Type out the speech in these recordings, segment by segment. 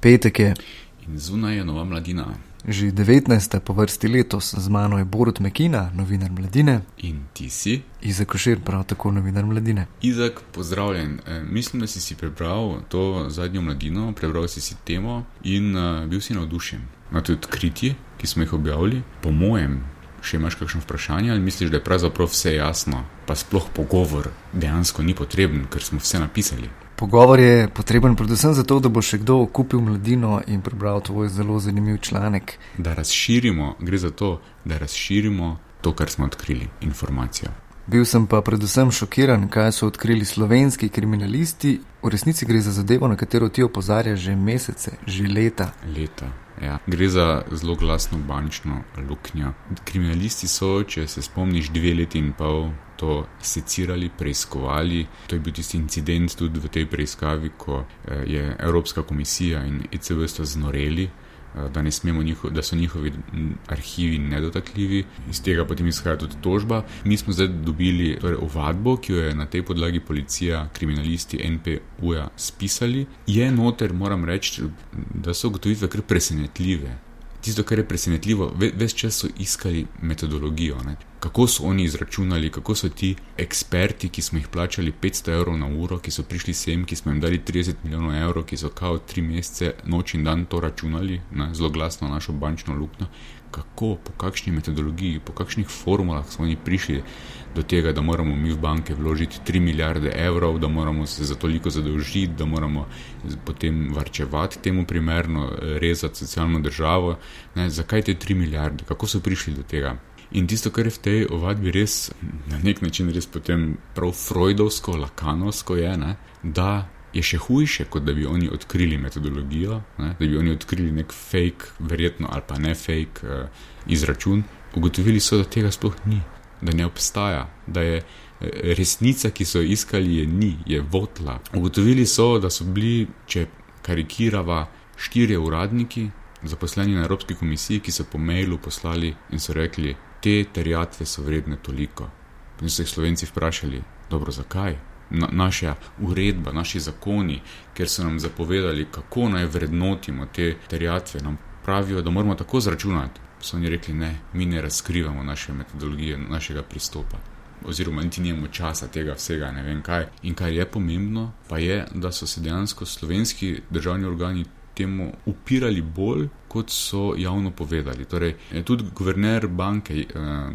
Petek je. In zunaj je nova mladina. Že 19. po vrsti letos z mano je Borut Mekina, novinar mladine. In ti si? Izak Košir, prav tako novinar mladine. Izak, pozdravljen. E, mislim, da si si prebral to zadnjo mladino, prebral si si temo in uh, bil si navdušen. Na to odkritje, ki smo jih objavili, po mojem, še imaš kakšno vprašanje ali misliš, da je pravzaprav vse jasno, pa sploh pogovor dejansko ni potreben, ker smo vse napisali. Pogovor je potreben predvsem zato, da bo še kdo kupil mladino in prebral tvoj zelo zanimiv članek. Da razširimo, gre za to, da razširimo to, kar smo odkrili, informacijo. Bil sem pa predvsem šokiran, kaj so odkrili slovenski kriminalisti. V resnici gre za zadevo, na katero ti opozarjaš že mesece, že leta. Leta. Ja. Gre za zelo glasno bančno luknjo. Kriminalisti so, če se spomniš, dve leti in pol to secirali, preiskovali. To je bil tisti incident tudi v tej preiskavi, ko eh, je Evropska komisija in ECB sta znoreli. Eh, da, njiho, da so njihovi arhivi nedotakljivi, iz tega potem izhaja tudi tožba. Mi smo zdaj dobili torej, ovadbo, ki jo je na tej podlagi policija, kriminalisti NPU-ja spisali. Je noter, moram reči, da so ugotovitve kar presenetljive. Tisto, kar je presenetljivo, ves čas so iskali metodologijo. Ne? Kako so oni izračunali, kako so ti eksperti, ki smo jih plačali 500 evrov na uro, ki so prišli sem, ki smo jim dali 30 milijonov evrov, ki so kao tri mesece noč in dan to računali, ne? zelo glasno našo bančno luknjo, kako, po kakšni metodologiji, po kakšnih formulah so oni prišli do tega, da moramo mi v banke vložiti 3 milijarde evrov, da moramo se za toliko zadolžiti, da moramo potem varčevati temu primerno, rezati socialno državo. Ne, zakaj te 3 milijarde, kako so prišli do tega? In tisto, kar je v tej ovadbi res na nek način res potem prav freudovsko, lakanovsko je, ne, da je še hujše, kot da bi oni odkrili metodologijo, ne, da bi oni odkrili nek fake, verjetno ali pa ne fake uh, izračun. Ugotovili so, da tega sploh ni da ne obstaja, da je eh, resnica, ki so jo iskali, je ni, je votla. Ugotovili so, da so bili, če karikirava, štirje uradniki, zaposleni na Evropski komisiji, ki so po mailu poslali in so rekli, te terjatve so vredne toliko. In so jih slovenci vprašali, dobro, zakaj? Na, naša uredba, naši zakoni, ker so nam zapovedali, kako naj vrednotimo te terjatve, nam pravijo, da moramo tako zračunati so oni rekli, ne, mi ne razkrivamo naše metodologije, našega pristopa. Oziroma, niti nimamo časa tega vsega, ne vem kaj. In kar je pomembno, pa je, da so se dejansko slovenski državni organi temu upirali bolj, kot so javno povedali. Torej, tudi guverner banke, eh,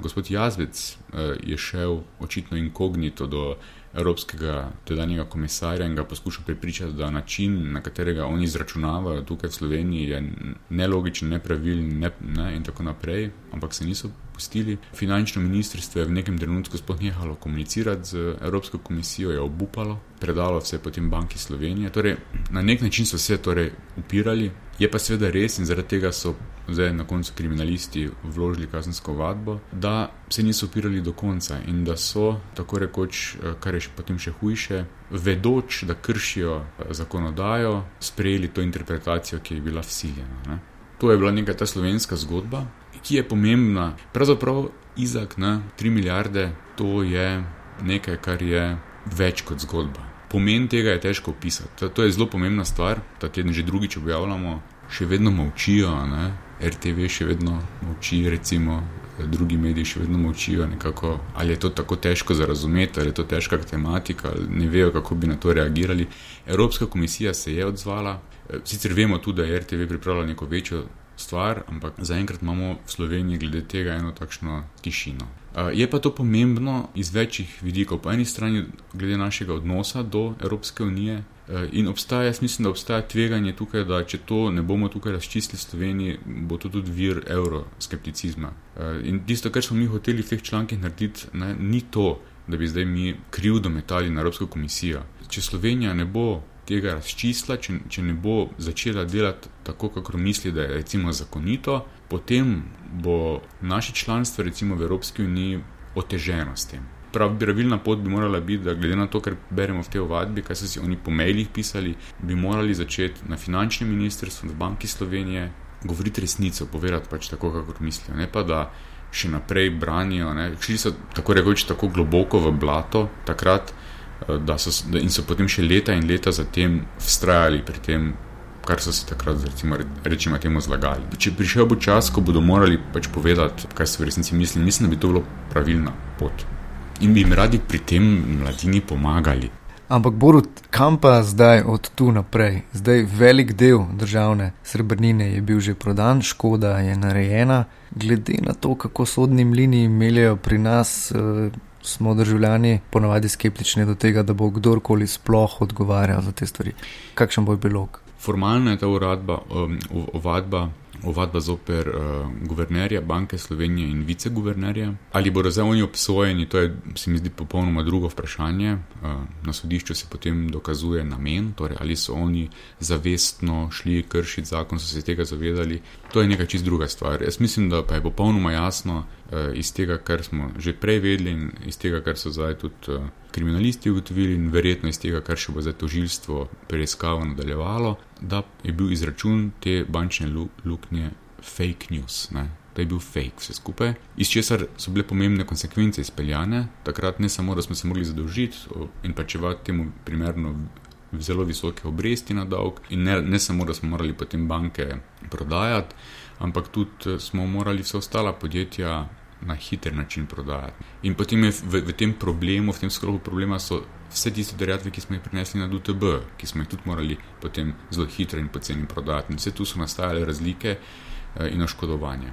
gospod Jazbec, eh, je šel očitno inkognito do evropskega tedanjega komisarja in ga poskušal prepričati, da način, na katerega oni izračunavajo tukaj v Sloveniji, je nelogičen, nepravilen ne, ne, in tako naprej, ampak se niso pustili. Finančno ministrstvo je v nekem trenutku sploh nehalo komunicirati z Evropsko komisijo, je obupalo, predalo vse potem banki Slovenije. Torej, na nek način so se torej upirali, je pa seveda res in zaradi tega so zdaj na koncu kriminalisti vložili kazensko vadbo, da se niso upirali do konca in da so, tako rekoč, eh, kar je še potem še hujše, vedoč, da kršijo eh, zakonodajo, sprejeli to interpretacijo, ki je bila vsiljena. Ne? To je bila neka ta slovenska zgodba, ki je pomembna. Pravzaprav Izak na 3 milijarde, to je nekaj, kar je več kot zgodba. Pomen tega je težko opisati. To je zelo pomembna stvar, ta teden že drugič objavljamo, še vedno molčijo, ne? RTV še vedno molči, recimo drugi mediji še vedno molčijo. Nekako, ali je to tako težko za razumeti, ali je to težka tematika, ne vejo, kako bi na to reagirali. Evropska komisija se je odzvala. Sicer vemo tudi, da je RTV pripravila neko večjo stvar, ampak zaenkrat imamo v Sloveniji glede tega eno takšno tišino. Je pa to pomembno iz večjih vidikov. Po eni strani, glede našega odnosa do Evropske unije, in obstaja, jaz mislim, da obstaja tveganje tukaj, da če to ne bomo tukaj razčistili Sloveniji, bo to tudi vir euroskepticizma. In tisto, kar smo mi hoteli v teh člankih narediti, ne, ni to, da bi zdaj mi krivdo metali na Evropsko komisijo. Če Slovenija ne bo tega razčistila, če, če ne bo začela delati tako, kako misli, da je recimo zakonito, potem bo naše članstvo recimo v Evropski uniji oteženo s tem. Pravilna pot bi morala biti, da glede na to, kar beremo v tej ovadbi, kaj so si oni po mailih pisali, bi morali začeti na finančnem ministrstvu, v Banki Slovenije, govoriti resnico, povedati pač tako, kako mislijo. Ne pa da še naprej branijo. Ne. Šli so tako rekoč tako globoko v blato takrat, so, in so potem še leta in leta zatem vztrajali pri tem, kar so se takrat, recimo, rečemo, temu zlagali. Če prišel bo čas, ko bodo morali pač povedati, kaj so v resnici mislili, mislim, da bi to bilo pravilna pot. In bi jim radi pri tem mladini pomagali. Ampak Borut, kam pa zdaj od tu naprej? Zdaj velik del državne srebrnine je bil že prodan, škoda je narejena. Glede na to, kako sodni mlini meljajo pri nas, eh, smo državljani ponavadi skeptični do tega, da bo kdorkoli sploh odgovarjal za te stvari. Kakšen bo bilog? Formalna je ta uradba, um, ovadba ovadba zoper uh, guvernerja Banke Slovenije in viceguvernerja. Ali bodo zdaj oni obsojeni, to je, se mi zdi, popolnoma drugo vprašanje. Uh, na sodišču se potem dokazuje namen, torej ali so oni zavestno šli kršiti zakon, so se tega zavedali. To je nekaj čist druga stvar. Jaz mislim, da pa je popolnoma jasno uh, iz tega, kar smo že prej vedeli in iz tega, kar so zdaj tudi. Uh, kriminalisti ugotovili in verjetno iz tega, kar še bo za tožilstvo preiskavo nadaljevalo, da je bil izračun te bančne luknje fake news. Ne? Da je bil fake vse skupaj, iz česar so bile pomembne konsekvence izpeljane. Takrat ne samo, da smo se mogli zadolžiti in plačevati temu primerno zelo visoke obresti na dolg, in ne, ne samo, da smo morali potem banke prodajati, ampak tudi smo morali vse ostala podjetja na hiter način prodajati. In potem je v, v tem problemu, v tem sklopu problema so vse tiste dejatve, ki smo jih prinesli na DTB, ki smo jih tudi morali potem zelo hitro in poceni prodati. In vse tu so nastajale razlike eh, in oškodovanje.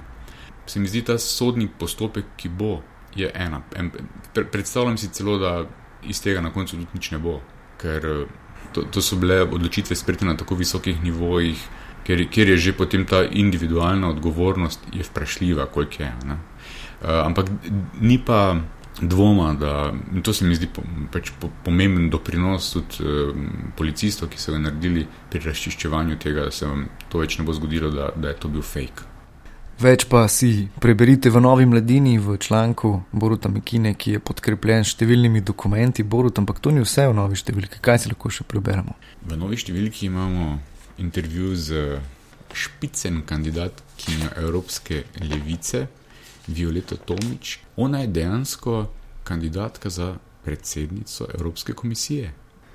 Se mi zdi ta sodni postopek, ki bo, je ena. En, pre, predstavljam si celo, da iz tega na koncu tudi nič ne bo, ker eh, to, to so bile odločitve sprejete na tako visokih nivojih. Ker, ker je že potem ta individualna odgovornost vprašljiva, koliko je. Ne? Eh, ampak ni pa dvoma, da to se mi zdi po, pač po, pomemben doprinos tudi uh, policistov, ki so ga naredili pri razčiščevanju tega, da se vam to več ne bo zgodilo, da, da je to bil fake. Več pa si preberite v Novi mladini v članku Boruta Mikine, ki je podkrepljen številnimi dokumenti. Borut, ampak to ni vse v novi številki. Kaj si lahko še preberemo? V novi številki imamo intervju z špicen kandidatkinjo Evropske levice, Violeta Tomič. Ona je dejansko kandidatka za predsednico Evropske komisije.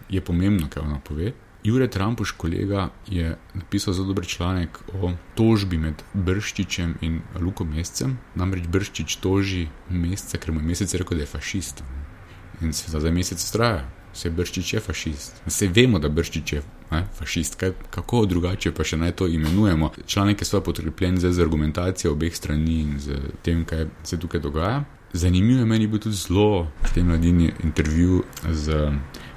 Je pomembno, kaj ona pove. Jure Trumpuš, kolega, je napisal zelo dober članek o tožbi med Brščičem in Lukom Mescem. Namreč Brščič toži Mesca, ker mu je Mesec rekel, da je fašist. In se zdaj mesec traja vse Brščič je fašist. Vse vemo, da Brščič je ne, fašist, Kaj, kako drugače pa še naj to imenujemo. Članek je sva podkrepljen z argumentacijo obeh strani in z tem, kaj se tukaj dogaja. Zanimivo je meni bil tudi zelo v tem mladini intervju z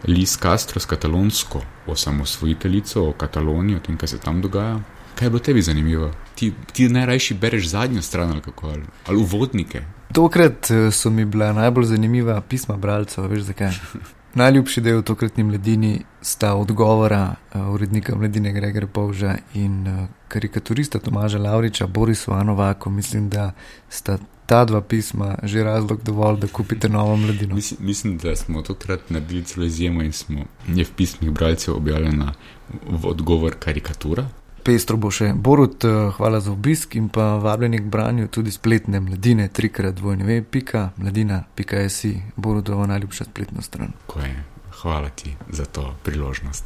Liz Castro, s katalonsko osamosvojiteljico o Kataloniji, o tem, kaj se tam dogaja. Kaj je bilo tebi zanimivo? Ti, ti najrajši bereš zadnjo stran ali kako ali, ali uvodnike. Tokrat eh, so mi bila najbolj zanimiva pisma bralcev, veš zakaj. Najljubši del tokratni mladini sta odgovora uh, urednika mladine Gregora Povža in uh, karikaturista Tomaža Lauriča, Borisu Anovaku. Mislim, da sta ta dva pisma že razlog dovolj, da kupite novo mladino. Mislim, mislim da smo tokrat naredili celo izjemo in smo je v pismih bralcev objavljena v odgovor karikatura. Pestro bo še. Borut, eh, hvala za obisk in pa vabljeni k branju tudi spletne mladine, trikrat dvojne ve, pika, mladina, pika, jesi, Borutova najljubša spletna stran. Hvala ti za to priložnost.